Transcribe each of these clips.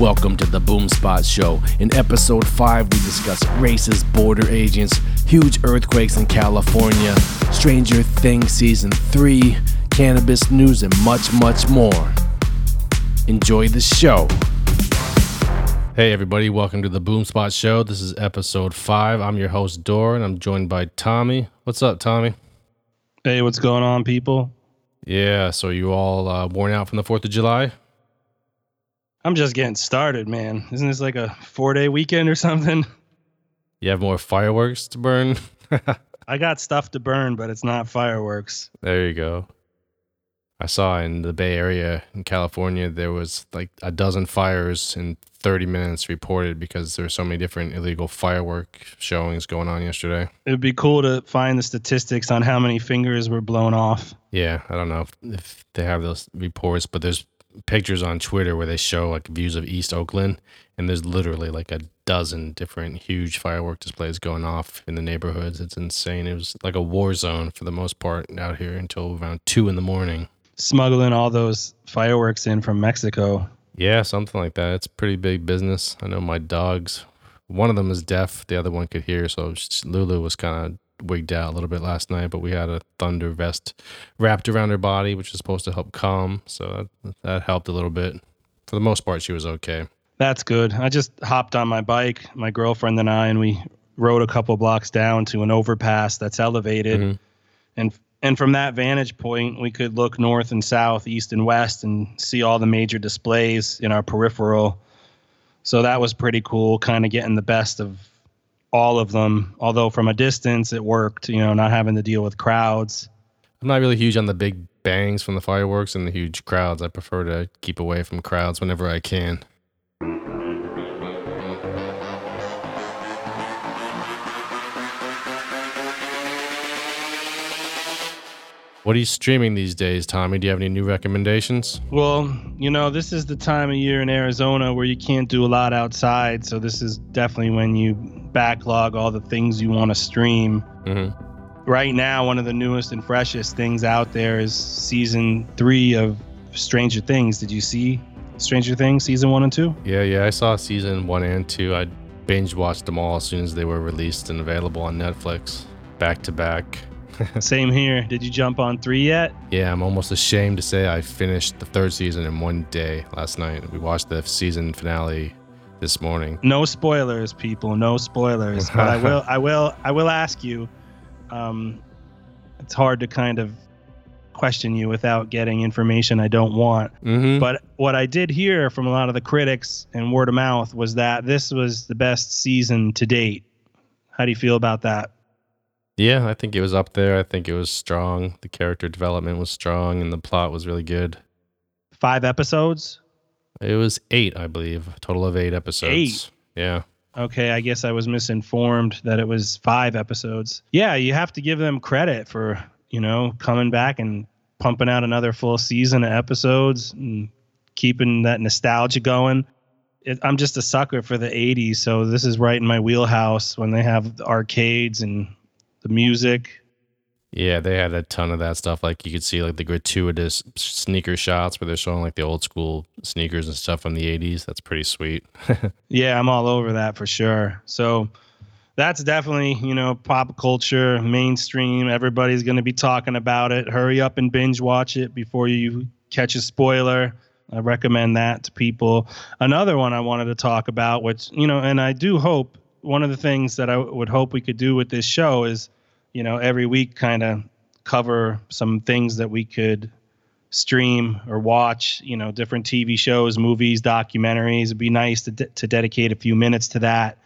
Welcome to the Boom Spot Show. In episode 5, we discuss racist border agents, huge earthquakes in California, Stranger Things Season 3, cannabis news, and much, much more. Enjoy the show. Hey, everybody, welcome to the Boom Spot Show. This is episode 5. I'm your host, Dor, and I'm joined by Tommy. What's up, Tommy? Hey, what's going on, people? Yeah, so you all uh, worn out from the 4th of July? I'm just getting started, man. Isn't this like a four day weekend or something? You have more fireworks to burn? I got stuff to burn, but it's not fireworks. There you go. I saw in the Bay Area in California, there was like a dozen fires in 30 minutes reported because there were so many different illegal firework showings going on yesterday. It'd be cool to find the statistics on how many fingers were blown off. Yeah, I don't know if, if they have those reports, but there's pictures on Twitter where they show like views of East Oakland, and there's literally like a dozen different huge firework displays going off in the neighborhoods. It's insane. It was like a war zone for the most part out here until around two in the morning. Smuggling all those fireworks in from Mexico. Yeah, something like that. It's pretty big business. I know my dogs. One of them is deaf. The other one could hear. So Lulu was kind of wigged out a little bit last night, but we had a thunder vest wrapped around her body, which is supposed to help calm. So that, that helped a little bit. For the most part, she was okay. That's good. I just hopped on my bike, my girlfriend and I, and we rode a couple blocks down to an overpass that's elevated. Mm-hmm. And and from that vantage point, we could look north and south, east and west, and see all the major displays in our peripheral. So that was pretty cool, kind of getting the best of all of them. Although from a distance, it worked. You know, not having to deal with crowds. I'm not really huge on the big bangs from the fireworks and the huge crowds. I prefer to keep away from crowds whenever I can. What are you streaming these days, Tommy? Do you have any new recommendations? Well, you know, this is the time of year in Arizona where you can't do a lot outside. So, this is definitely when you backlog all the things you want to stream. Mm-hmm. Right now, one of the newest and freshest things out there is season three of Stranger Things. Did you see Stranger Things season one and two? Yeah, yeah. I saw season one and two. I binge watched them all as soon as they were released and available on Netflix back to back. Same here. Did you jump on three yet? Yeah, I'm almost ashamed to say I finished the third season in one day last night. We watched the season finale this morning. No spoilers, people. No spoilers. but I will. I will. I will ask you. Um, it's hard to kind of question you without getting information I don't want. Mm-hmm. But what I did hear from a lot of the critics and word of mouth was that this was the best season to date. How do you feel about that? Yeah, I think it was up there. I think it was strong. The character development was strong and the plot was really good. Five episodes? It was eight, I believe. A total of eight episodes. Eight. Yeah. Okay, I guess I was misinformed that it was five episodes. Yeah, you have to give them credit for, you know, coming back and pumping out another full season of episodes and keeping that nostalgia going. It, I'm just a sucker for the 80s, so this is right in my wheelhouse when they have arcades and the music. Yeah, they had a ton of that stuff. Like you could see like the gratuitous sneaker shots where they're showing like the old school sneakers and stuff from the 80s. That's pretty sweet. yeah, I'm all over that for sure. So that's definitely, you know, pop culture, mainstream. Everybody's going to be talking about it. Hurry up and binge watch it before you catch a spoiler. I recommend that to people. Another one I wanted to talk about, which, you know, and I do hope one of the things that I would hope we could do with this show is, you know, every week kind of cover some things that we could stream or watch, you know, different TV shows, movies, documentaries. It'd be nice to, de- to dedicate a few minutes to that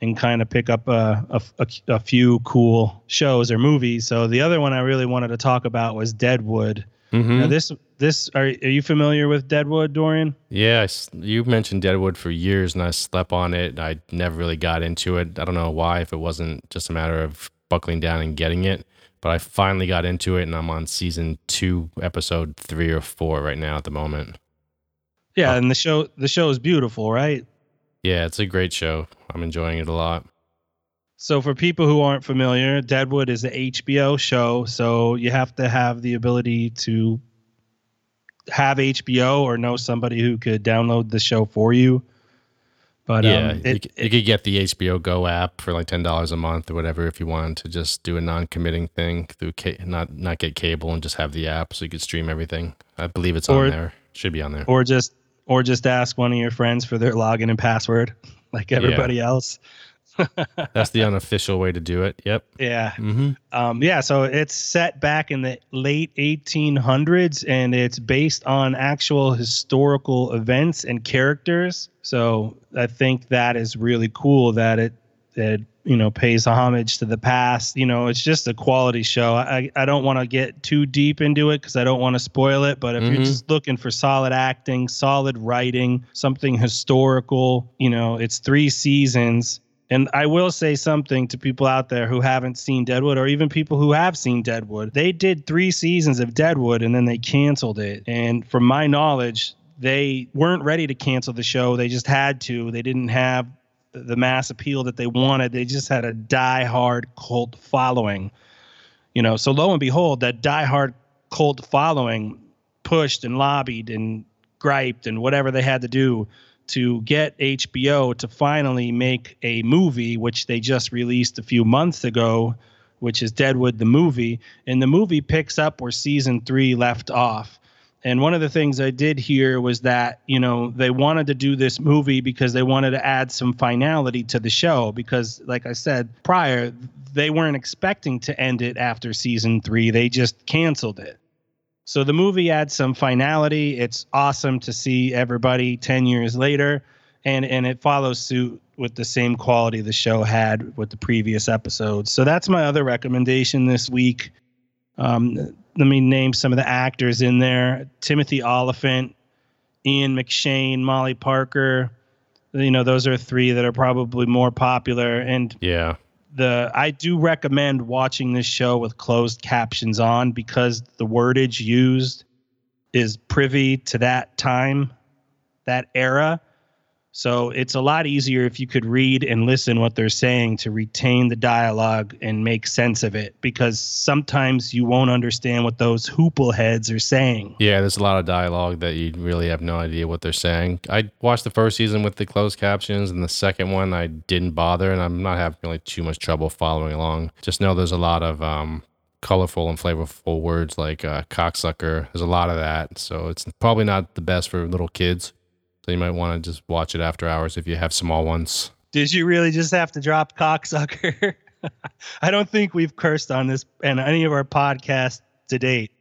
and kind of pick up a, a, a, a, few cool shows or movies. So the other one I really wanted to talk about was Deadwood. Mm-hmm. Now this this are, are you familiar with Deadwood, Dorian? Yeah, you mentioned Deadwood for years, and I slept on it. I never really got into it. I don't know why, if it wasn't just a matter of buckling down and getting it. But I finally got into it, and I'm on season two, episode three or four right now at the moment. Yeah, oh. and the show the show is beautiful, right? Yeah, it's a great show. I'm enjoying it a lot. So, for people who aren't familiar, Deadwood is an HBO show. So, you have to have the ability to have HBO or know somebody who could download the show for you. But yeah, um, you, it, you could get the HBO Go app for like ten dollars a month or whatever if you wanted to just do a non-committing thing through ca- not not get cable and just have the app so you could stream everything. I believe it's Or- on there. Should be on there. or just or just ask one of your friends for their login and password, like everybody else. That's the unofficial way to do it. Yep. Yeah. Mm-hmm. Um, yeah, so it's set back in the late 1800s and it's based on actual historical events and characters. So I think that is really cool that it it you know pays homage to the past. You know, it's just a quality show. I I don't want to get too deep into it because I don't want to spoil it. But if you're Mhm. just looking for solid acting, solid writing, something historical, you know, it's three seasons. And I will say something to people out there who haven't seen Deadwood or even people who have seen Deadwood. They did three seasons of Deadwood and then they canceled it. And from my knowledge, they weren't ready to cancel the show. They just had to. They didn't have the mass appeal that they wanted. They just had a die-hard cult following. You know, so lo and behold, that die-hard cult following pushed and lobbied and griped and whatever they had to do to get HBO to finally make a movie, which they just released a few months ago, which is Deadwood the movie. And the movie picks up where season three left off. And one of the things I did hear was that, you know, they wanted to do this movie because they wanted to add some finality to the show. Because, like I said prior, they weren't expecting to end it after season three, they just canceled it. So the movie adds some finality. It's awesome to see everybody 10 years later and and it follows suit with the same quality the show had with the previous episodes. So that's my other recommendation this week. Um, let me name some of the actors in there: Timothy Olyphant, Ian McShane, Molly Parker. You know, those are three that are probably more popular. And Yeah. The I do recommend watching this show with closed captions on because the wordage used is privy to that time, that era. So it's a lot easier if you could read and listen what they're saying to retain the dialogue and make sense of it because sometimes you won't understand what those hoople heads are saying. Yeah, there's a lot of dialogue that you really have no idea what they're saying. I watched the first season with the closed captions, and the second one I didn't bother, and I'm not having really too much trouble following along. Just know there's a lot of um, colorful and flavorful words like uh, cocksucker. There's a lot of that, so it's probably not the best for little kids. So you might want to just watch it after hours if you have small ones. Did you really just have to drop cocksucker? I don't think we've cursed on this and any of our podcasts to date,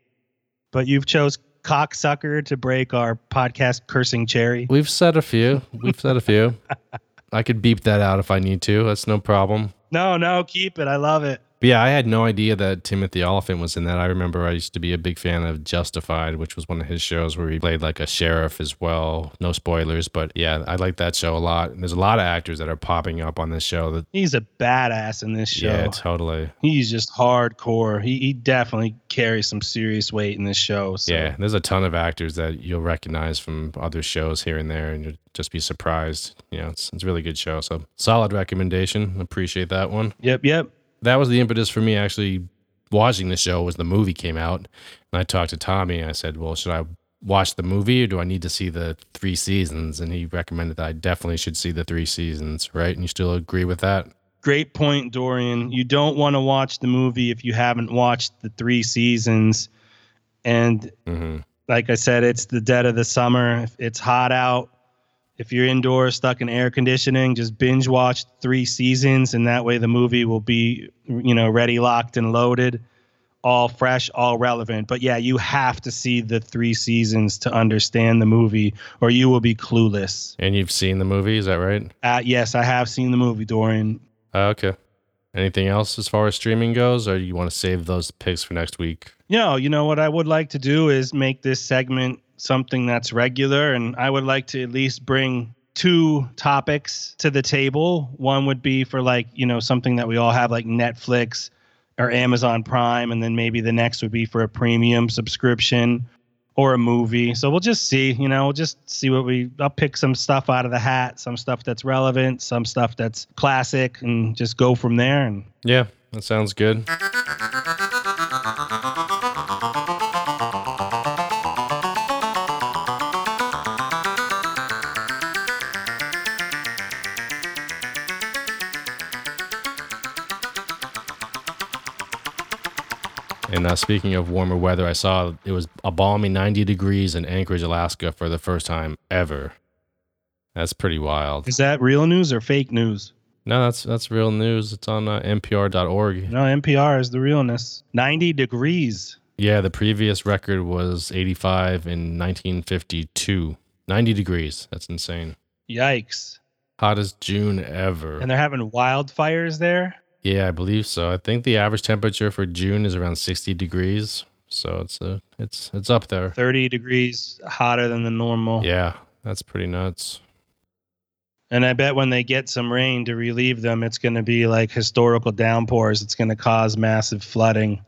but you've chose cocksucker to break our podcast cursing cherry. We've said a few. We've said a few. I could beep that out if I need to. That's no problem. No, no, keep it. I love it. But yeah, I had no idea that Timothy Olyphant was in that. I remember I used to be a big fan of Justified, which was one of his shows where he played like a sheriff as well. No spoilers, but yeah, I like that show a lot. And there's a lot of actors that are popping up on this show that He's a badass in this show. yeah, totally. He's just hardcore. He he definitely carries some serious weight in this show. So. Yeah, there's a ton of actors that you'll recognize from other shows here and there, and you'll just be surprised. You know, it's, it's a really good show. So solid recommendation. Appreciate that one. Yep. Yep. That was the impetus for me actually watching the show was the movie came out and i talked to tommy and i said well should i watch the movie or do i need to see the three seasons and he recommended that i definitely should see the three seasons right and you still agree with that Great point, Dorian. You don't want to watch the movie if you haven't watched the three seasons. And hmm like I said, it's the dead of the summer. If It's hot out. If you're indoors, stuck in air conditioning, just binge watch three seasons, and that way the movie will be, you know, ready, locked, and loaded, all fresh, all relevant. But yeah, you have to see the three seasons to understand the movie, or you will be clueless. and you've seen the movie is that right Uh, yes, I have seen the movie, Dorian. uh, okay anything else as far as streaming goes or you want to save those picks for next week No, you know what I would like to do is make this segment something that's regular, and I would like to at least bring two topics to the table. One would be for like you know something that we all have like Netflix or Amazon Prime, and then maybe the next would be for a premium subscription or a movie. So we'll just see, you know, we'll just see what we. I'll pick some stuff out of the hat, some stuff that's relevant, some stuff that's classic, and just go from there. And yeah that sounds good And uh, speaking of warmer weather, I saw it was a balmy 90 degrees in Anchorage, Alaska for the first time ever. That's pretty wild. Is that real news or fake news? No, that's that's real news. It's on uh, NPR.org. No, NPR is the realness. 90 degrees. Yeah, the previous record was 85 in 1952. 90 degrees. That's insane. Yikes. Hottest June ever. And they're having wildfires there? Yeah, I believe so. I think the average temperature for June is around 60 degrees. So it's a, uh, it's it's up there. 30 degrees hotter than the normal. Yeah, that's pretty nuts. And I bet when they get some rain to relieve them, it's going to be like historical downpours. It's going to cause massive flooding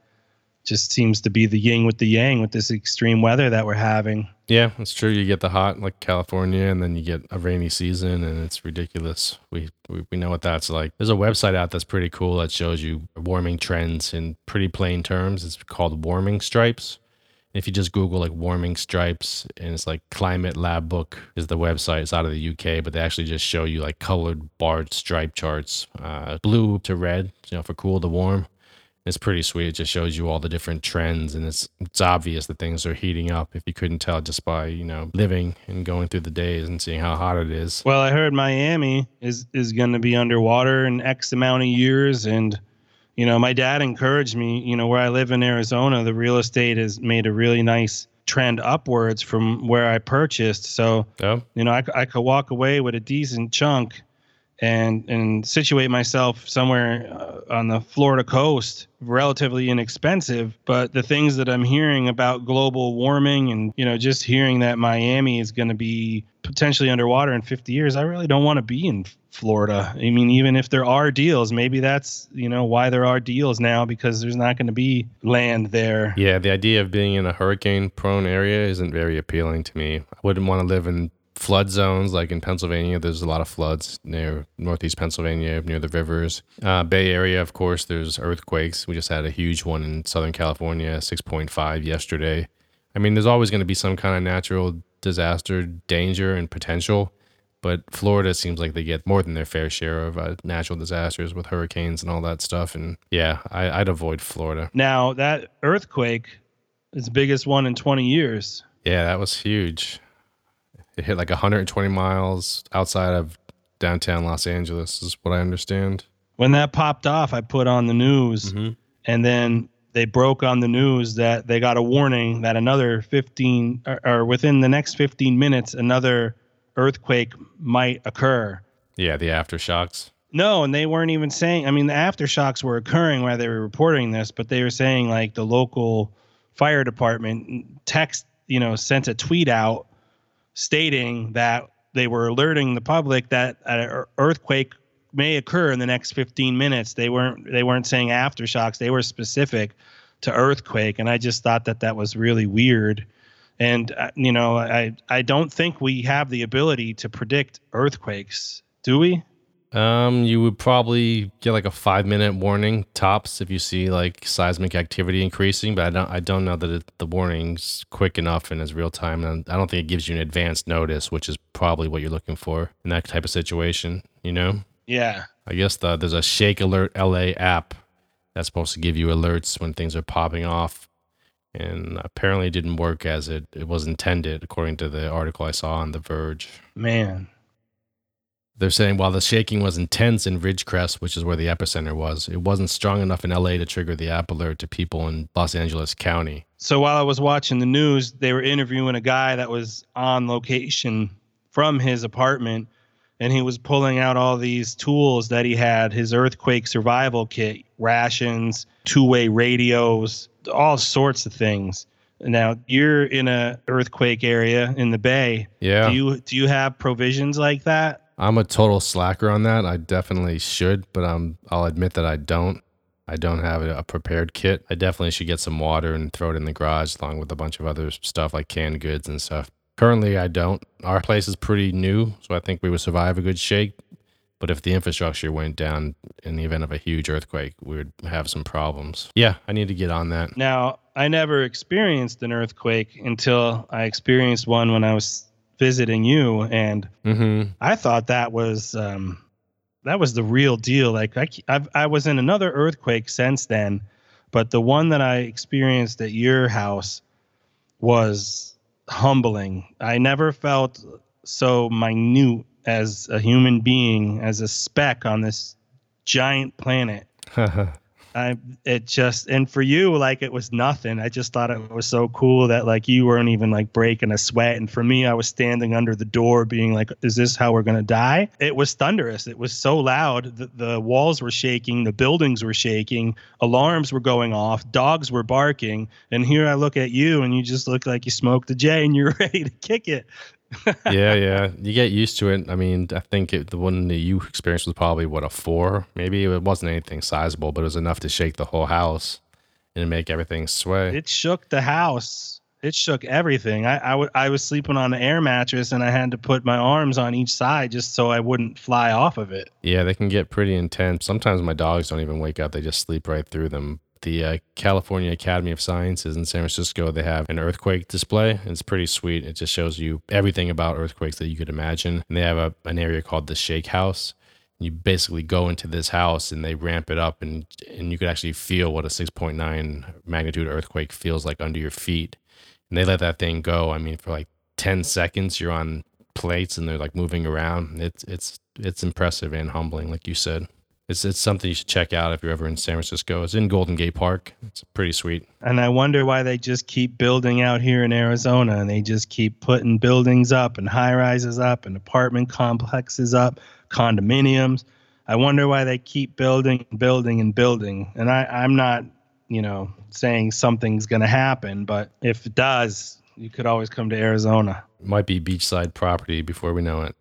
just seems to be the yin with the yang with this extreme weather that we're having. Yeah, it's true. You get the hot like California, and then you get a rainy season, and it's ridiculous. We, we we know what that's like. There's a website out that's pretty cool that shows you warming trends in pretty plain terms. It's called Warming Stripes. If you just Google like warming stripes, and it's like Climate Lab Book is the website. It's out of the UK, but they actually just show you like colored barred stripe charts, uh, blue to red, you know, for cool to warm it's pretty sweet. It just shows you all the different trends, and it's it's obvious that things are heating up if you couldn't tell just by you know living and going through the days and seeing how hot it is. Well, I heard Miami is is going to be underwater in X amount of years, and you know my dad encouraged me. You know where I live in Arizona, the real estate has made a really nice trend upwards from where I purchased. So yeah. you know I I could walk away with a decent chunk and and situate myself somewhere uh, on the Florida coast, relatively inexpensive. But the things that I'm hearing about global warming and you know just hearing that Miami is going to be potentially underwater in 50 years, I really don't want to be in Florida. I mean, even if there are deals, maybe that's you know why there are deals now because there's not going to be land there. Yeah, the idea of being in a hurricane-prone area isn't very appealing to me. I wouldn't want to live in flood zones like in Pennsylvania. There's a lot of floods near northeast Pennsylvania, near the rivers. Uh, Bay Area, of course, there's earthquakes. We just had a huge one in Southern California, 6.5 yesterday. I mean, there's always going to be some kind of natural disaster danger and potential, but Florida seems like they get more than their fair share of uh, natural disasters with hurricanes and all that stuff. And yeah, I, I'd avoid Florida. Now, that earthquake is the biggest one in 20 years. Yeah, that was huge. It hit like 120 miles outside of downtown Los Angeles, is what I understand. When that popped off, I put on the news, mm-hmm. and then they broke on the news that they got a warning that another 15 or, or within the next 15 minutes, another earthquake might occur. Yeah, the aftershocks. No, and they weren't even saying. I mean, the aftershocks were occurring while they were reporting this, but they were saying like the local fire department text, you know, sent a tweet out stating that they were alerting the public that an earthquake may occur in the next 15 minutes. They weren't they weren't saying aftershocks. They were specific to earthquake, and I just thought that that was really weird. And uh, you know, I I don't think we have the ability to predict earthquakes, do we? Um, you would probably get like a five minute warning tops if you see like seismic activity increasing, but I don't I don't know that it, the warning's quick enough and is real time, and I don't think it gives you an advanced notice, which is probably what you're looking for in that type of situation. You know? Yeah. I guess the, there's a Shake Alert LA app that's supposed to give you alerts when things are popping off, and apparently it didn't work as it, it was intended, according to the article I saw on The Verge. Man, they're saying while the shaking was intense in Ridgecrest, which is where the epicenter was, it wasn't strong enough in LA to trigger the app alert to people in Los Angeles County. So while I was watching the news, they were interviewing a guy that was on location from his apartment and he was pulling out all these tools that he had his earthquake survival kit, rations, two-way radios, all sorts of things. Now you're in a earthquake area in the bay. Yeah. Do you do you have provisions like that? I'm a total slacker on that. I definitely should, but I'm I'll admit that I don't. I don't have a prepared kit. I definitely should get some water and throw it in the garage along with a bunch of other stuff like canned goods and stuff. Currently, I don't. Our place is pretty new, so I think we would survive a good shake. But if the infrastructure went down in the event of a huge earthquake, we would have some problems. Yeah, I need to get on that. Now, I never experienced an earthquake until I experienced one when I was visiting you, and mm-hmm. I thought that was um, that was the real deal. Like I, I've, I was in another earthquake since then, but the one that I experienced at your house was humbling. I never felt so minute as a human being, as a speck on this giant planet. I it just and for you like it was nothing. I just thought it was so cool that like you weren't even like breaking a sweat and for me I was standing under the door being like is this how we're going to die? It was thunderous. It was so loud. The, the walls were shaking, the buildings were shaking, alarms were going off, dogs were barking, and here I look at you and you just look like you smoked a J and you're ready to kick it yeah, yeah. You get used to it. I mean, I think it, the one that you experienced was probably what a four. Maybe it wasn't anything sizable, but it was enough to shake the whole house and make everything sway. It shook the house. It shook everything. I, I, w- I was sleeping on an air mattress and I had to put my arms on each side just so I wouldn't fly off of it. Yeah, they can get pretty intense. Sometimes my dogs don't even wake up, they just sleep right through them the uh, California Academy of Sciences in San Francisco, they have an earthquake display. It's pretty sweet. It just shows you everything about earthquakes that you could imagine. And they have a, an area called the Shake House. You basically go into this house and they ramp it up, and and you could actually feel what a 6.9 magnitude earthquake feels like under your feet. And they let that thing go. I mean, for like 10 seconds, you're on plates and they're like moving around. It's it's it's impressive and humbling, like you said. It's it's something you should check out if you're ever in San Francisco. It's in Golden Gate Park. It's pretty sweet. And I wonder why they just keep building out here in Arizona and they just keep putting buildings up and high rises up and apartment complexes up, condominiums. I wonder why they keep building, building, and building. And I, I'm not, you know, saying something's going to happen, but if it does, you could always come to Arizona. Might be beachside property before we know it.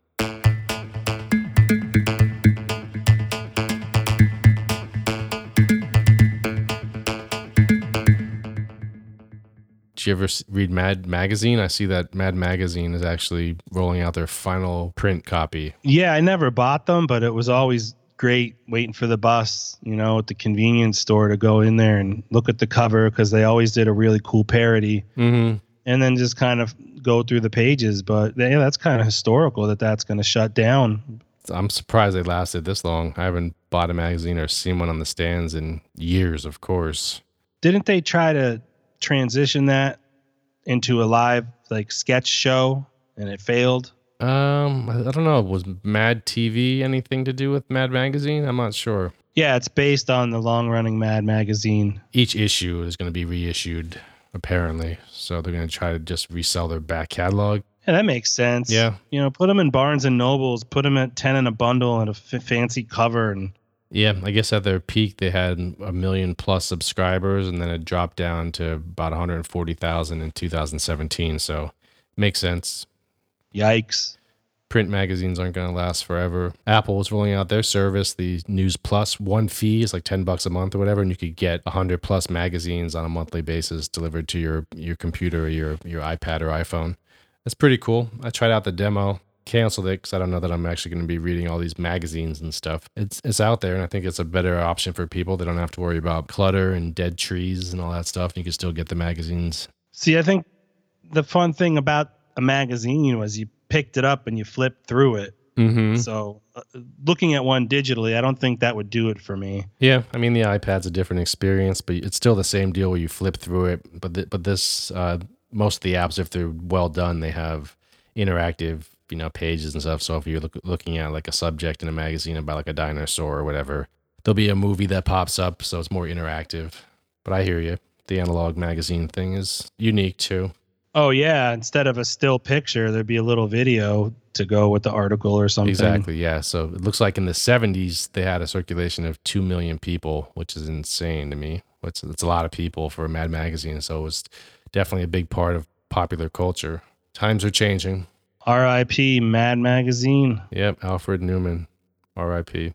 You ever read Mad Magazine? I see that Mad Magazine is actually rolling out their final print copy. Yeah, I never bought them, but it was always great waiting for the bus, you know, at the convenience store to go in there and look at the cover because they always did a really cool parody. Mm-hmm. And then just kind of go through the pages. But yeah, that's kind of historical that that's going to shut down. I'm surprised they lasted this long. I haven't bought a magazine or seen one on the stands in years, of course. Didn't they try to transition that into a live like sketch show and it failed? Um, I don't know. Was Mad TV anything to do with Mad Magazine? I'm not sure. Yeah, it's based on the long running Mad Magazine. Each issue is going to be reissued, apparently. So they're going to try to just resell their back catalog. Yeah, that makes sense. Yeah. You know, put them in Barnes and Nobles, put them at 10 in a bundle and a f- fancy cover and yeah, I guess at their peak they had a million plus subscribers, and then it dropped down to about 140,000 in 2017. So makes sense. Yikes. Print magazines aren't going to last forever. Apple was rolling out their service, the News Plus. One fee is like 10 bucks a month or whatever, and you could get 100 plus magazines on a monthly basis delivered to your your computer or your your iPad or iPhone. That's pretty cool. I tried out the demo canceled it because I don't know that I'm actually going to be reading all these magazines and stuff. It's it's out there, and I think it's a better option for people. They don't have to worry about clutter and dead trees and all that stuff. And You can still get the magazines. See, I think the fun thing about a magazine was you picked it up and you flipped through it. Mm-hmm. So, uh, looking at one digitally, I don't think that would do it for me. Yeah, I mean the iPad's a different experience, but it's still the same deal where you flip through it. But th- but this uh, most of the apps, if they're well done, they have interactive you know pages and stuff. So if you're look, looking at like a subject in a magazine about like a dinosaur or whatever, there'll be a movie that pops up, so it's more interactive. But I hear you. The analog magazine thing is unique too. Oh yeah, instead of a still picture, there'd be a little video to go with the article or something. Exactly. Yeah. So it looks like in the 70s they had a circulation of 2 million people, which is insane to me. It's, it's a lot of people for a Mad magazine, so it was definitely a big part of popular culture. Times are changing. R.I.P. Mad Magazine. Yep, Alfred Neuman. R.I.P.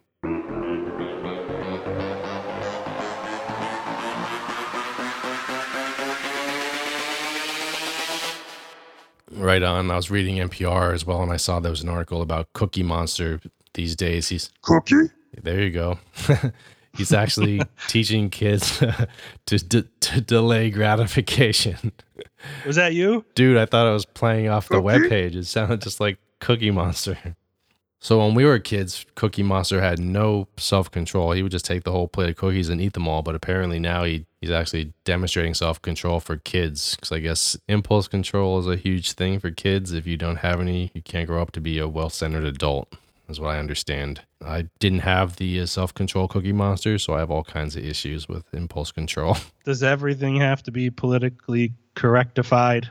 Right on. I was reading NPR as well, and I saw there was an article about Cookie Monster these days. He's Cookie. There you go. He's actually teaching kids to, to, to delay gratification. Was that you? Dude, I thought I was playing off the web page. It sounded just like Cookie Monster. So when we were kids, Cookie Monster had no self control. He would just take the whole plate of cookies and eat them all. But apparently now he, he's actually demonstrating self control for kids. Because I guess impulse control is a huge thing for kids. If you don't have any, you can't grow up to be a well centered adult, is what I understand. I didn't have the uh, self control Cookie Monster, so I have all kinds of issues with impulse control. Does everything have to be politically correctified?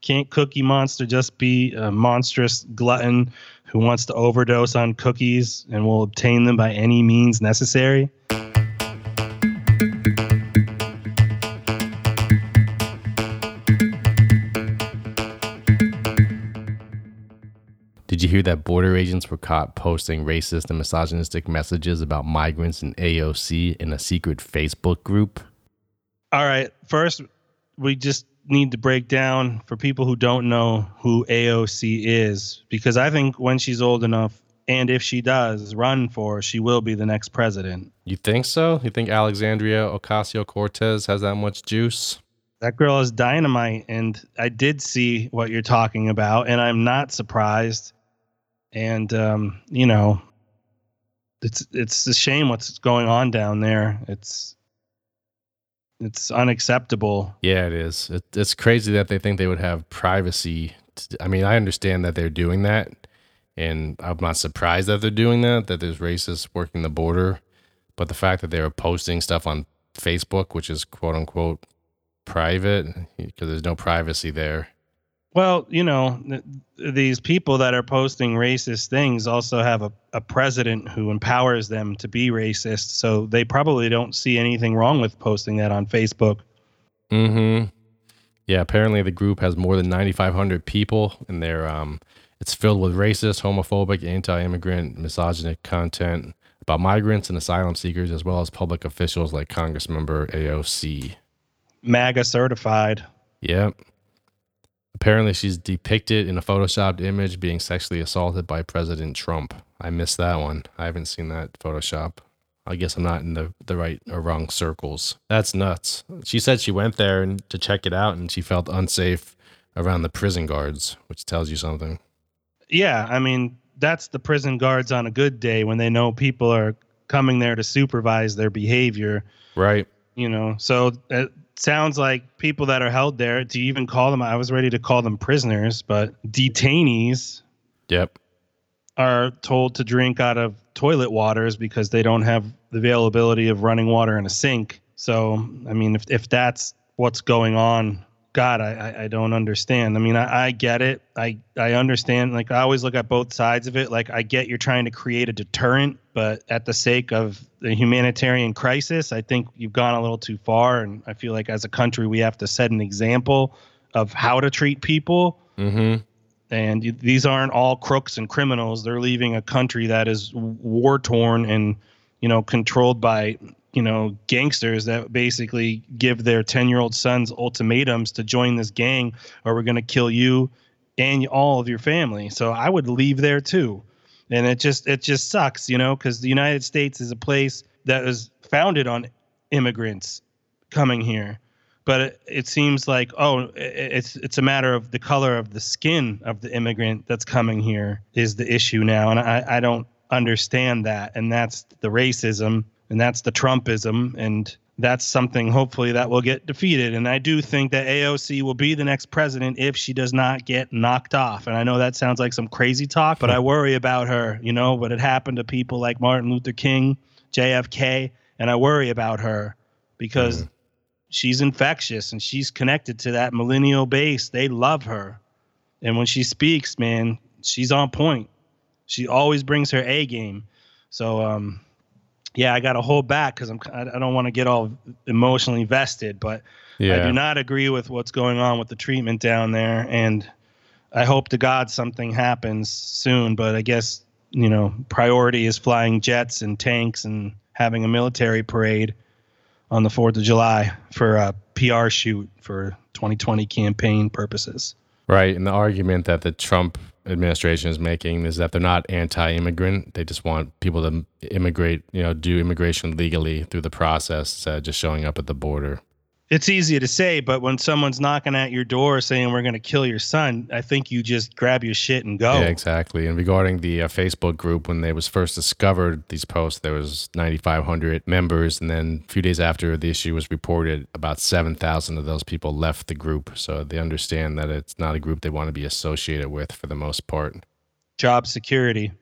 Can't Cookie Monster just be a monstrous glutton who wants to overdose on cookies and will obtain them by any means necessary? Hear that border agents were caught posting racist and misogynistic messages about migrants and AOC in a secret Facebook group? All right. First, we just need to break down for people who don't know who AOC is, because I think when she's old enough, and if she does run for, she will be the next president. You think so? You think Alexandria Ocasio Cortez has that much juice? That girl is dynamite, and I did see what you're talking about, and I'm not surprised. And um, you know, it's it's a shame what's going on down there. It's it's unacceptable. Yeah, it is. It, it's crazy that they think they would have privacy. To, I mean, I understand that they're doing that, and I'm not surprised that they're doing that. That there's racists working the border, but the fact that they're posting stuff on Facebook, which is quote unquote private, because there's no privacy there. Well, you know, th- these people that are posting racist things also have a, a president who empowers them to be racist. So they probably don't see anything wrong with posting that on Facebook. Mm-hmm. Yeah, apparently the group has more than 9,500 people, and they're um, it's filled with racist, homophobic, anti-immigrant, misogynist content about migrants and asylum seekers, as well as public officials like Congressmember AOC. MAGA certified. Yep. Apparently, she's depicted in a photoshopped image being sexually assaulted by President Trump. I missed that one. I haven't seen that Photoshop. I guess I'm not in the, the right or wrong circles. That's nuts. She said she went there and to check it out and she felt unsafe around the prison guards, which tells you something. Yeah, I mean, that's the prison guards on a good day when they know people are coming there to supervise their behavior. Right. You know, so uh, sounds like people that are held there. Do you even call them? I was ready to call them prisoners, but detainees. Yep. Are told to drink out of toilet waters because they don't have the availability of running water in a sink. So, I mean, if if that's what's going on, God, I I don't understand. I mean, I, I get it. I I understand. Like I always look at both sides of it. Like I get you're trying to create a deterrent, but at the sake of the humanitarian crisis, I think you've gone a little too far. And I feel like as a country, we have to set an example of how to treat people. Mm-hmm. And you, these aren't all crooks and criminals. They're leaving a country that is war torn and, you know, controlled by, you know, gangsters that basically give their 10 year old sons ultimatums to join this gang or we're going to kill you and all of your family. So I would leave there too. And it just, it just sucks, you know, because the United States is a place that was founded on immigrants coming here but it, it, seems like oh it's it's a matter of the color of the skin of the immigrant that's coming here is the issue now and i i don't understand that and that's the racism and that's the trumpism and that's something hopefully that will get defeated and i do think that aoc will be the next president if she does not get knocked off and i know that sounds like some crazy talk but i worry about her you know but it happened to people like martin luther king jfk and i worry about her because mm she's infectious and she's connected to that millennial base. They love her. And when she speaks, man, she's on point. She always brings her A game. So, um, yeah, I got to hold back because I'm I don't want to get all emotionally vested, but yeah. I do not agree with what's going on with the treatment down there, and I hope to God something happens soon. But I guess you know priority is flying jets and tanks and having a military parade on the 4th of July for a PR shoot for 2020 campaign purposes. Right. And the argument that the Trump administration is making is that they're not anti immigrant. They just want people to immigrate, you know, do immigration legally through the process, uh, just showing up at the border. It's easy to say, but when someone's knocking at your door saying we're going to kill your son, I think you just grab your shit and go. Yeah, exactly. And regarding the uh, Facebook group, when they was first discovered these posts, there was 9,500 members, and then a few days after the issue was reported, about 7,000 of those people left the group. So they understand that it's not a group they want to be associated with for the most part. Job security.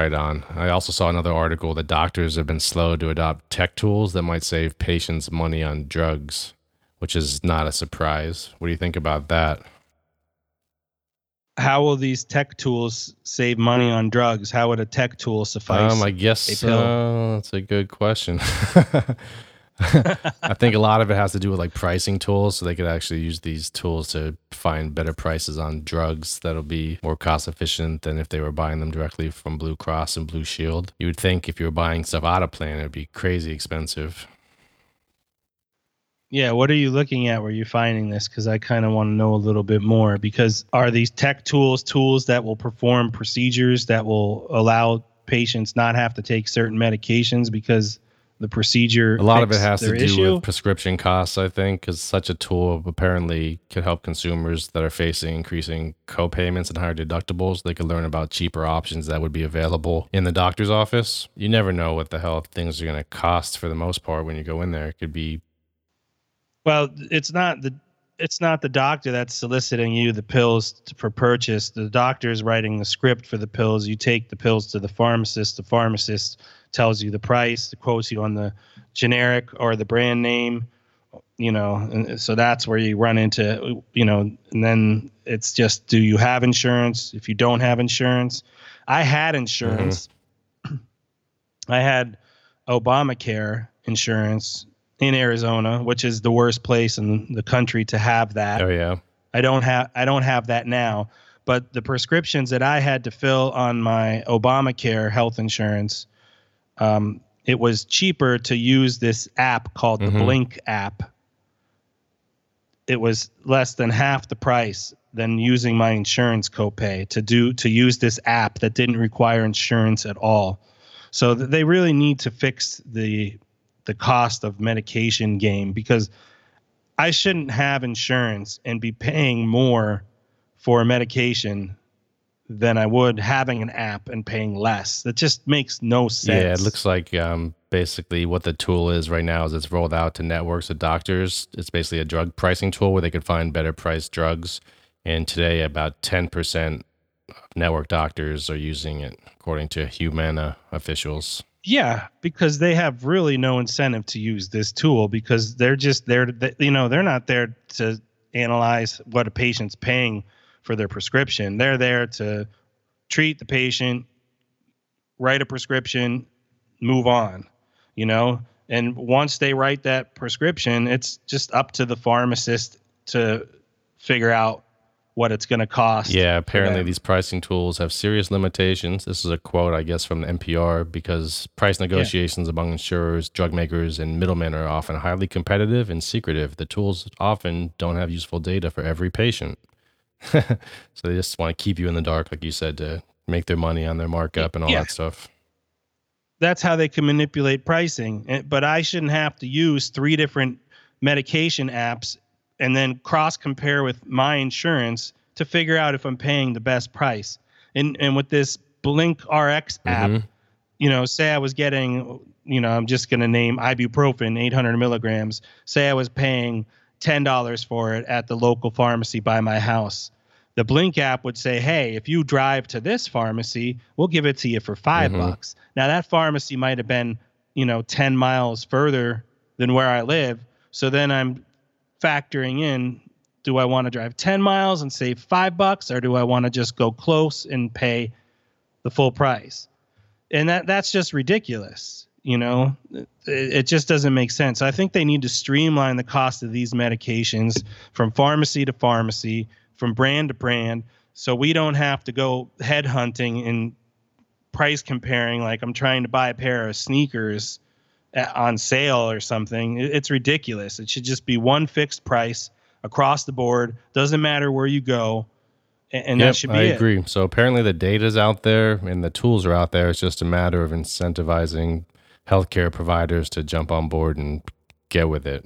Right on. I also saw another article that doctors have been slow to adopt tech tools that might save patients money on drugs, which is not a surprise. What do you think about that? How will these tech tools save money on drugs? How would a tech tool suffice? Um, I guess uh, that's a good question. I think a lot of it has to do with like pricing tools, so they could actually use these tools to find better prices on drugs that'll be more cost efficient than if they were buying them directly from Blue Cross and Blue Shield. You would think if you were buying stuff out of plan, it'd be crazy expensive. Yeah, what are you looking at where you're finding this? Because I kind of want to know a little bit more. Because are these tech tools tools that will perform procedures that will allow patients not have to take certain medications because the procedure. A lot of it has to do issue? with prescription costs, I think, because such a tool apparently could help consumers that are facing increasing co-payments and higher deductibles. They could learn about cheaper options that would be available in the doctor's office. You never know what the hell things are going to cost for the most part when you go in there. It could be. Well, it's not the it's not the doctor that's soliciting you the pills to, for purchase. The doctor is writing the script for the pills. You take the pills to the pharmacist. The pharmacist tells you the price, quotes you on the generic or the brand name, you know, and so that's where you run into, you know, and then it's just, do you have insurance? If you don't have insurance, I had insurance. Mm-hmm. I had Obamacare insurance in Arizona, which is the worst place in the country to have that. Oh yeah. I don't have I don't have that now, but the prescriptions that I had to fill on my Obamacare health insurance um, it was cheaper to use this app called mm-hmm. the Blink app. It was less than half the price than using my insurance copay to do to use this app that didn't require insurance at all. So they really need to fix the the cost of medication game because I shouldn't have insurance and be paying more for medication than I would having an app and paying less. That just makes no sense. Yeah, it looks like um, basically what the tool is right now is it's rolled out to networks of doctors. It's basically a drug pricing tool where they could find better priced drugs. And today, about 10% of network doctors are using it, according to Humana officials. Yeah, because they have really no incentive to use this tool because they're just there to, you know, they're not there to analyze what a patient's paying for their prescription. They're there to treat the patient, write a prescription, move on, you know? And once they write that prescription, it's just up to the pharmacist to figure out what it's going to cost. Yeah, apparently these pricing tools have serious limitations. This is a quote, I guess, from the NPR because price negotiations yeah. among insurers, drug makers, and middlemen are often highly competitive and secretive. The tools often don't have useful data for every patient. so they just want to keep you in the dark, like you said, to make their money on their markup and all yeah. that stuff. That's how they can manipulate pricing. But I shouldn't have to use three different medication apps and then cross compare with my insurance to figure out if I'm paying the best price. And and with this Blink RX app, mm-hmm. you know, say I was getting, you know, I'm just gonna name ibuprofen, 800 milligrams. Say I was paying $10 for it at the local pharmacy by my house. The Blink app would say, "Hey, if you drive to this pharmacy, we'll give it to you for 5 mm-hmm. bucks." Now that pharmacy might have been, you know, 10 miles further than where I live. So then I'm factoring in do I want to drive 10 miles and save 5 bucks or do I want to just go close and pay the full price? And that that's just ridiculous you know it, it, just doesn't make sense i think they need to streamline the cost of these medications from pharmacy to pharmacy from brand to brand so we don't have to go headhunting and price comparing like i'm trying to buy a pair of sneakers on sale or something. It's ridiculous. It should just be one fixed price across the board. Doesn't matter where you go. And yep, that should be I it. agree. So apparently the data's out there and the tools are out there. It's just a matter of incentivizing healthcare providers to jump on board and get with it.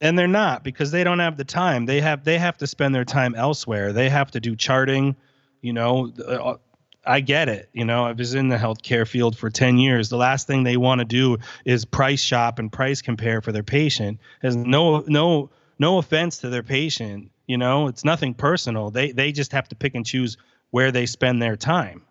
And they're not because they don't have the time. They have they have to spend their time elsewhere. They have to do charting, you know, uh, I get it. You know, I was in the healthcare field for 10 years. The last thing they want to do is price shop and price compare for their patient. Has no no no offense to their patient, you know, it's nothing personal. They they just have to pick and choose where they spend their time.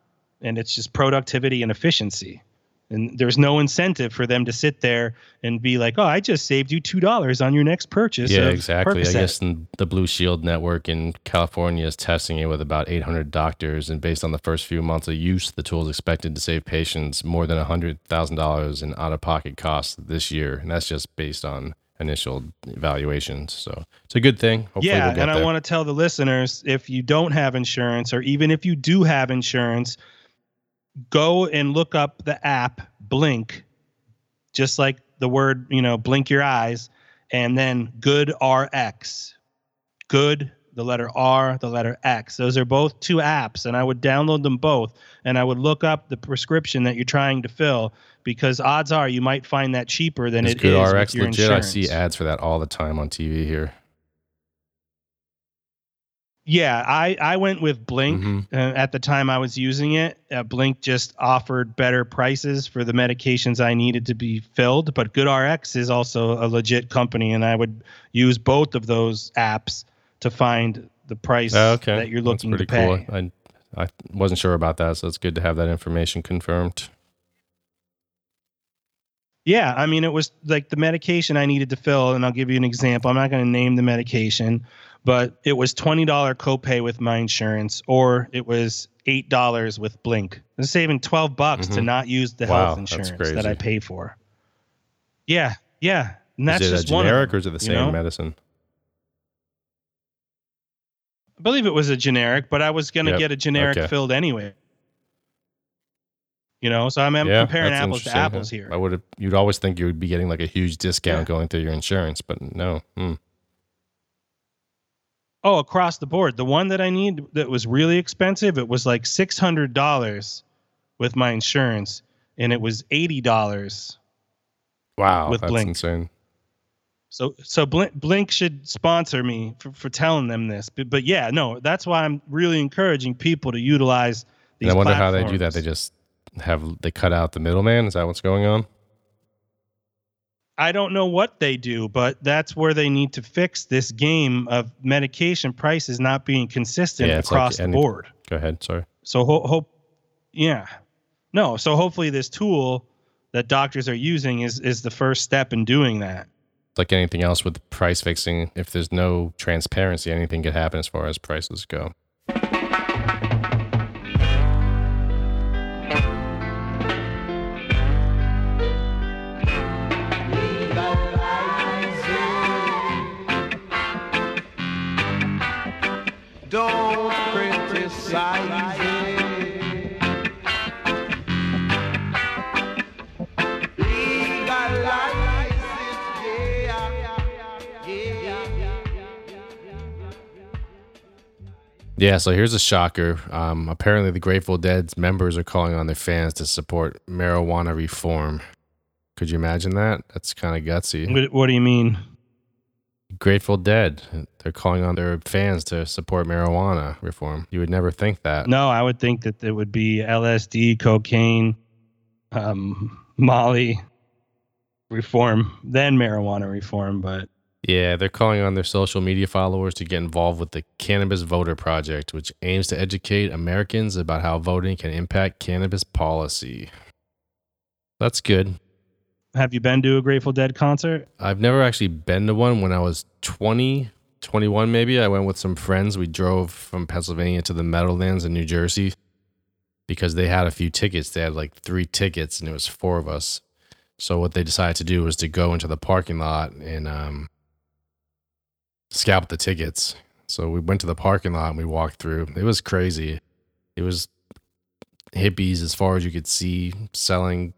And it's just productivity and efficiency and there's no incentive for them to sit there and be like, "Oh, I just saved you two dollars on your next purchase." Yeah, exactly. Percocet. I guess the Blue Shield network in California is testing it with about 800 doctors, and based on the first few months of use, the tool is expected to save patients more than hundred thousand dollars in out-of-pocket costs this year, and that's just based on initial evaluations. So it's a good thing. Hopefully yeah, we'll and I want to tell the listeners if you don't have insurance, or even if you do have insurance go and look up the app Blink, just like the word, you know, blink your eyes, and then Good RX. Good, the letter R, the letter X. Those are both two apps, and I would download them both, and I would look up the prescription that you're trying to fill because odds are you might find that cheaper than is it Good is RX legit. Insurance. I see ads for that all the time on TV here. Yeah, I, I went with Blink mm-hmm. uh, at the time I was using it. Uh, Blink just offered better prices for the medications I needed to be filled, but GoodRx is also a legit company, and I would use both of those apps to find the price oh, okay. that you're looking to pay. Cool. I I wasn't sure about that, so it's good to have that information confirmed. Yeah, I mean, it was like the medication I needed to fill, and I'll give you an example. I'm not going to name the medication, but it was $20 copay with my insurance or it was $8 with Blink. I'm saving 12 bucks mm-hmm. to not use the wow, health insurance that I pay for. Yeah, yeah. And that's is it just a generic one or is it the same know? medicine? I believe it was a generic, but I was going to yep. get a generic okay. filled anyway. You know, so I'm, I'm yeah, comparing apples to apples here. I would have. You'd always think you would be getting like a huge discount yeah. going through your insurance, but no. Hmm. Oh, across the board. The one that I need that was really expensive, it was like six hundred dollars with my insurance, and it was eighty dollars. Wow, with that's Blink. insane. So, so Blink, Blink should sponsor me for, for telling them this. But, but yeah, no, that's why I'm really encouraging people to utilize these. And I wonder platforms. how they do that. They just have they cut out the middleman. Is that what's going on? I don't know what they do, but that's where they need to fix this game of medication prices not being consistent yeah, across like the board. Go ahead. Sorry. So hope, yeah, no. So hopefully this tool that doctors are using is is the first step in doing that. Like anything else with price fixing, if there's no transparency, anything could happen as far as prices go. Yeah, so here's a shocker. Um, apparently, the Grateful Dead's members are calling on their fans to support marijuana reform. Could you imagine that? That's kind of gutsy. What, do you mean? Grateful Dead. They're calling on their fans to support marijuana reform. You would never think that. No, I would think that it would be LSD, cocaine, um, Molly reform, then marijuana reform. But yeah, they're calling on their social media followers to get involved with the Cannabis Voter Project, which aims to educate Americans about how voting can impact cannabis policy. That's good. Have you been to a Grateful Dead concert? I've never actually been to one. When I was 20, 21 maybe, I went with some friends. We drove from Pennsylvania to the Meadowlands in New Jersey because they had a few tickets. They had like three tickets, and it was four of us. So what they decided to do was to go into the parking lot and um, scalp the tickets. So we went to the parking lot and we walked through. It was crazy. It was hippies as far as you could see selling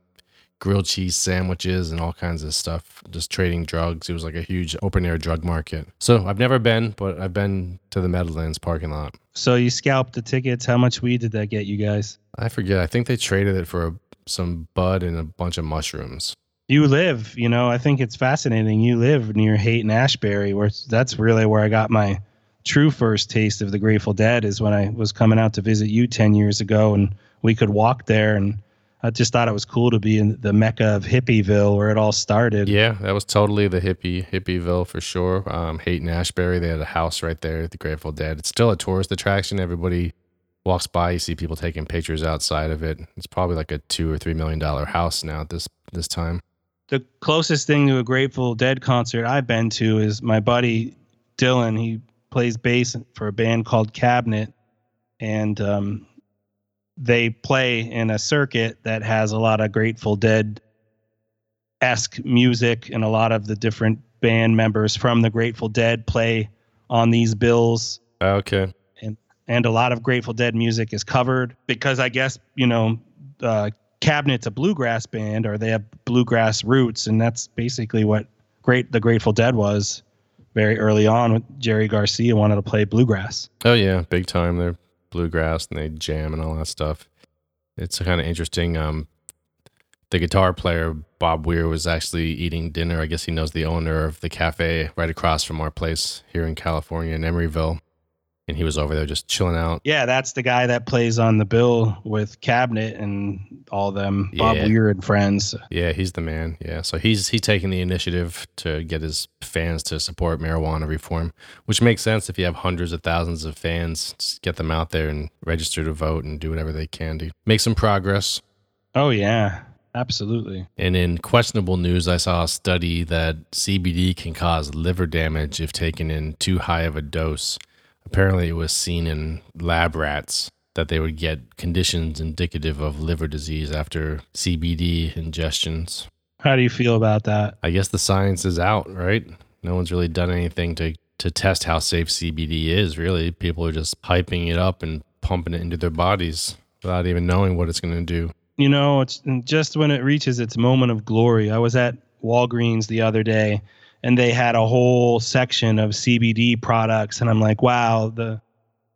grilled cheese sandwiches and all kinds of stuff, just trading drugs. It was like a huge open air drug market. So I've never been, but I've been to the Meadowlands parking lot. So you scalped the tickets. How much weed did that get you guys? I forget. I think they traded it for a, some bud and a bunch of mushrooms. You live, you know, I think it's fascinating. You live near Haight Ashbury, where that's really where I got my true first taste of the Grateful Dead is when I was coming out to visit you 10 years ago and we could walk there and I just thought it was cool to be in the mecca of hippieville where it all started. Yeah, that was totally the hippie hippieville for sure. Um, and Ashbury, they had a house right there, the Grateful Dead. It's still a tourist attraction. Everybody walks by, you see people taking pictures outside of it. It's probably like a two or three million dollar house now at this this time. The closest thing to a Grateful Dead concert I've been to is my buddy Dylan. He plays bass for a band called Cabinet, and um, they play in a circuit that has a lot of Grateful Dead esque music, and a lot of the different band members from the Grateful Dead play on these bills. Okay. And and a lot of Grateful Dead music is covered because I guess you know. Uh, Cabinet's a bluegrass band, or they have bluegrass roots, and that's basically what great the Grateful Dead was very early on. With Jerry Garcia wanted to play bluegrass. Oh yeah, big time. They're bluegrass and they jam and all that stuff. It's kind of interesting. Um, the guitar player Bob Weir was actually eating dinner. I guess he knows the owner of the cafe right across from our place here in California in Emeryville and he was over there just chilling out. Yeah, that's the guy that plays on the bill with Cabinet and all them Bob Yeah. Weir and friends. Yeah, he's the man. Yeah, so he's he's taking the initiative to get his fans to support marijuana reform, which makes sense if you have hundreds of thousands of fans. Just get them out there and register to vote and do whatever they can to make some progress. Oh yeah, absolutely. And in questionable news, I saw a study that CBD can cause liver damage if taken in too high of a dose. Apparently, it was seen in lab rats that they would get conditions indicative of liver disease after CBD ingestions. How do you feel about that? I guess the science is out, right? No one's really done anything to, to test how safe CBD is, really. People are just hyping it up and pumping it into their bodies without even knowing what it's going to do. You know, it's just when it reaches its moment of glory. I was at Walgreens the other day and they had a whole section of CBD products and I'm like, wow, the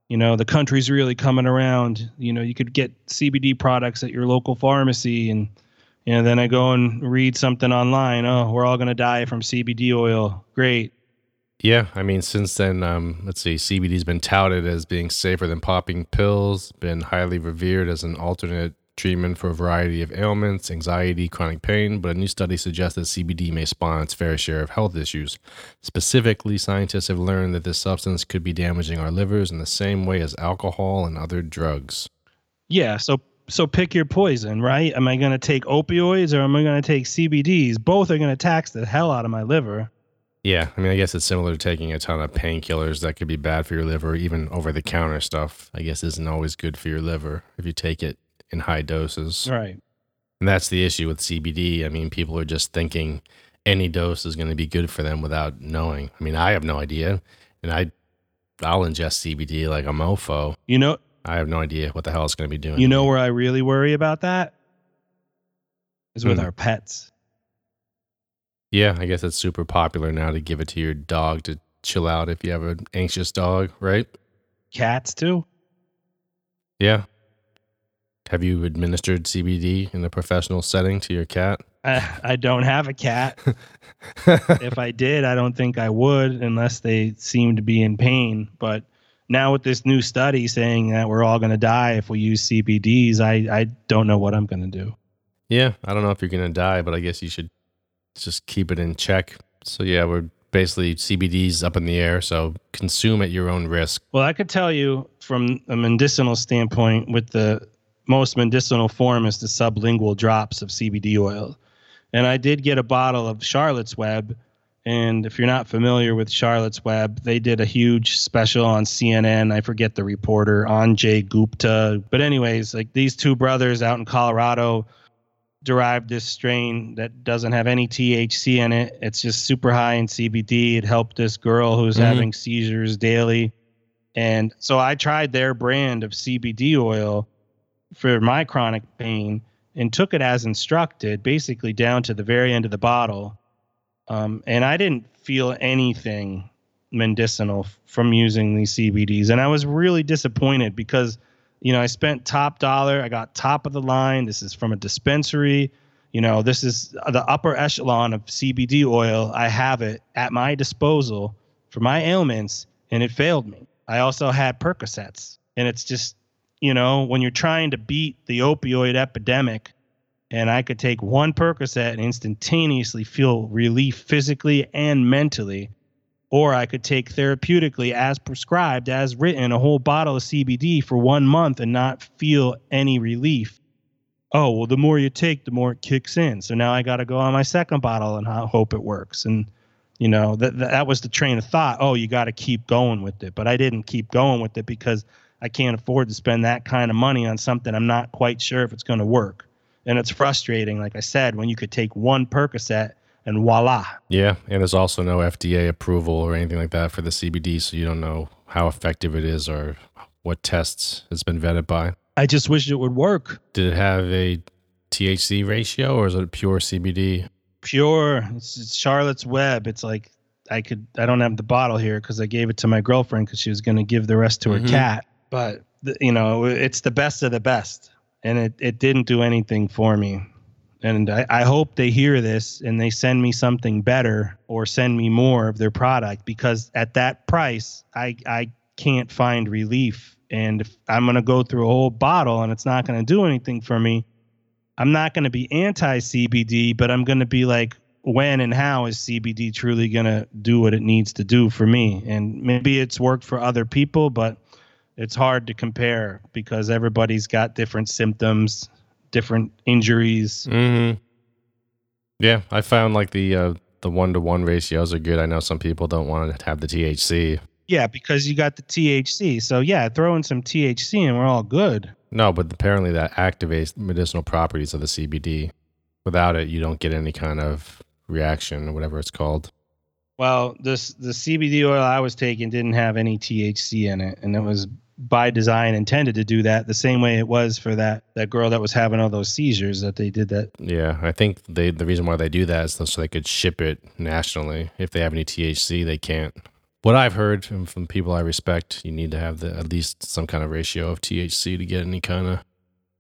you know, the country's really coming around. You know, you could get CBD products at your local pharmacy and you know, then I go and read something online. Oh, we're all going to die from CBD oil. Great. Yeah, I mean, since then, um, let's see, CBD's been touted as being safer than popping pills, been highly revered as an alternate treatment for a variety of ailments, anxiety, chronic pain, but a new study suggests that CBD may spawn its fair share of health issues. Specifically, scientists have learned that this substance could be damaging our livers in the same way as alcohol and other drugs. Yeah, so so pick your poison, right? Am I going to take opioids or am I going to take CBDs? Both are going to tax the hell out of my liver. Yeah, I mean, I guess it's similar to taking a ton of painkillers that could be bad for your liver, even over the counter stuff. I guess isn't always good for your liver if you take it in high doses. Right. And that's the issue with CBD. I mean, people are just thinking any dose is going to be good for them without knowing. I mean, I have no idea, and I I'll ingest CBD like a mofo. You know, I have no idea what the hell it's going to be doing. you know where I really worry about that is with Hmm. our pets. Yeah, I guess it's super popular now to give it to your dog to chill out if you have an anxious dog, right? Cats too. Yeah. Have you administered CBD in a professional setting to your cat? I, I don't have a cat. if I did, I don't think I would unless they seem to be in pain. But now with this new study saying that we're all going to die if we use CBDs, I, I don't know what I'm going to do. Yeah, I don't know if you're gonna die, but I guess you should just keep it in check. So yeah, we're basically CBD's up in the air, so consume at your own risk. Well, I could tell you from a medicinal standpoint, with the most medicinal form is the sublingual drops of CBD oil. And I did get a bottle of Charlotte's Web. And if you're not familiar with Charlotte's Web, they did a huge special on CNN. I forget the reporter, Sanjay Gupta. But, anyways, like these two brothers out in Colorado derived this strain that doesn't have any THC in it. It's just super high in CBD. It helped this girl who's Mhm. having seizures daily. And so I tried their brand of CBD oil for my chronic pain, and took it as instructed, basically down to the very end of the bottle. Um, and I didn't feel anything medicinal from using these CBDs. And I was really disappointed because, you know, I spent top dollar, I got top of the line. This is from a dispensary. You know, this is the upper echelon of CBD oil. I have it at my disposal for my ailments, and it failed me. I also had Percocets, and it's just, you know, when you're trying to beat the opioid epidemic, and I could take one Percocet and instantaneously feel relief physically and mentally or I could take therapeutically as prescribed, as written, a whole bottle of CBD for one month and not feel any relief. Oh, well, the more you take, the more it kicks in. So now I got to go on my second bottle and hope it works. And, you know, that, that was the train of thought. Oh, you got to keep going with it. But I didn't keep going with it because I can't afford to spend that kind of money on something I'm not quite sure if it's going to work. And it's frustrating, like I said, when you could take one Percocet and voila. Yeah, and there's also no FDA approval or anything like that for the CBD, so you don't know how effective it is or what tests it's been vetted by. I just wish it would work. Did it have a THC ratio or is it pure CBD? Pure. It's, it's Charlotte's Web. It's like I could. I don't have the bottle here because I gave it to my girlfriend because she was going to give the rest to mm-hmm. her cat. But you know, it's the best of the best, and it it didn't do anything for me. And I, I, hope they hear this and they send me something better or send me more of their product because at that price i i can't find relief. And if i'm going to go through a whole bottle and it's not going to do anything for me i'm not going to be anti cbd but i'm going to be like when and how is cbd truly going to do what it needs to do for me? And maybe it's worked for other people but it's hard to compare because everybody's got different symptoms different injuries. Mm-hmm. Yeah, I found like the uh, the one to one ratios are good. I know some people don't want to have the THC. Yeah, because you got the THC. So yeah, throw in some THC and we're all good. No, but apparently that activates medicinal properties of the CBD. Without it, you don't get any kind of reaction or whatever it's called. Well, this the CBD oil I was taking didn't have any THC in it, and it was by design intended to do that the same way it was for that that girl that was having all those seizures that they did that yeah i think they the reason why they do that is so they could ship it nationally if they have any thc they can't what i've heard from, from people i respect you need to have the, at least some kind of ratio of thc to get any kind of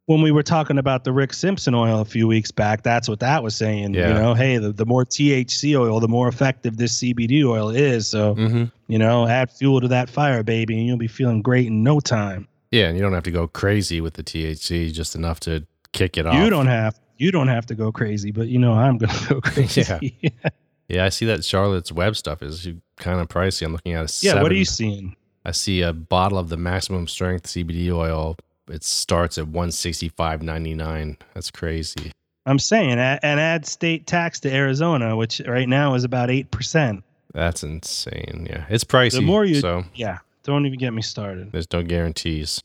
when we were talking about the Rick Simpson oil a few weeks back, that's what that was saying. Yeah. You know, hey, the, the more THC oil, the more effective this CBD oil is. So, mm-hmm. You know, add fuel to that fire, baby, and you'll be feeling great in no time. Yeah, and you don't have to go crazy with the THC, just enough to kick it off. You don't have you don't have to go crazy, but you know I'm gonna go crazy. yeah. yeah, I see that Charlotte's Web stuff is kind of pricey. I'm looking at a yeah. Seven, what are you seeing? I see a bottle of the maximum strength CBD oil it starts at 165.99. That's crazy. I'm saying and add state tax to Arizona, which right now is about eight percent. That's insane. Yeah, it's pricey. The more you, so yeah, don't even get me started. There's no guarantees.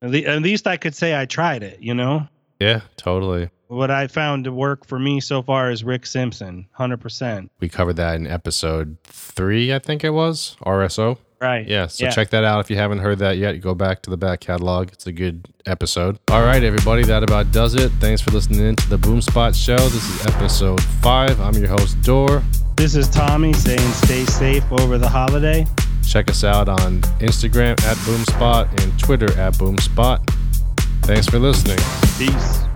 At, at least I could say I tried it. You know. Yeah, totally. What I found to work for me so far is Rick Simpson, hundred percent. We covered that in episode three, I think it was RSO. Right. Yeah. So yeah. check that out if you haven't heard that yet. Go back to the back catalog. It's a good episode. All right, everybody. That about does it. Thanks for listening in to the Boom Spot Show. This is episode five. I'm your host, Dor. This is Tommy saying stay safe over the holiday. Check us out on Instagram at BoomSpot and Twitter at BoomSpot. Thanks for listening. Peace.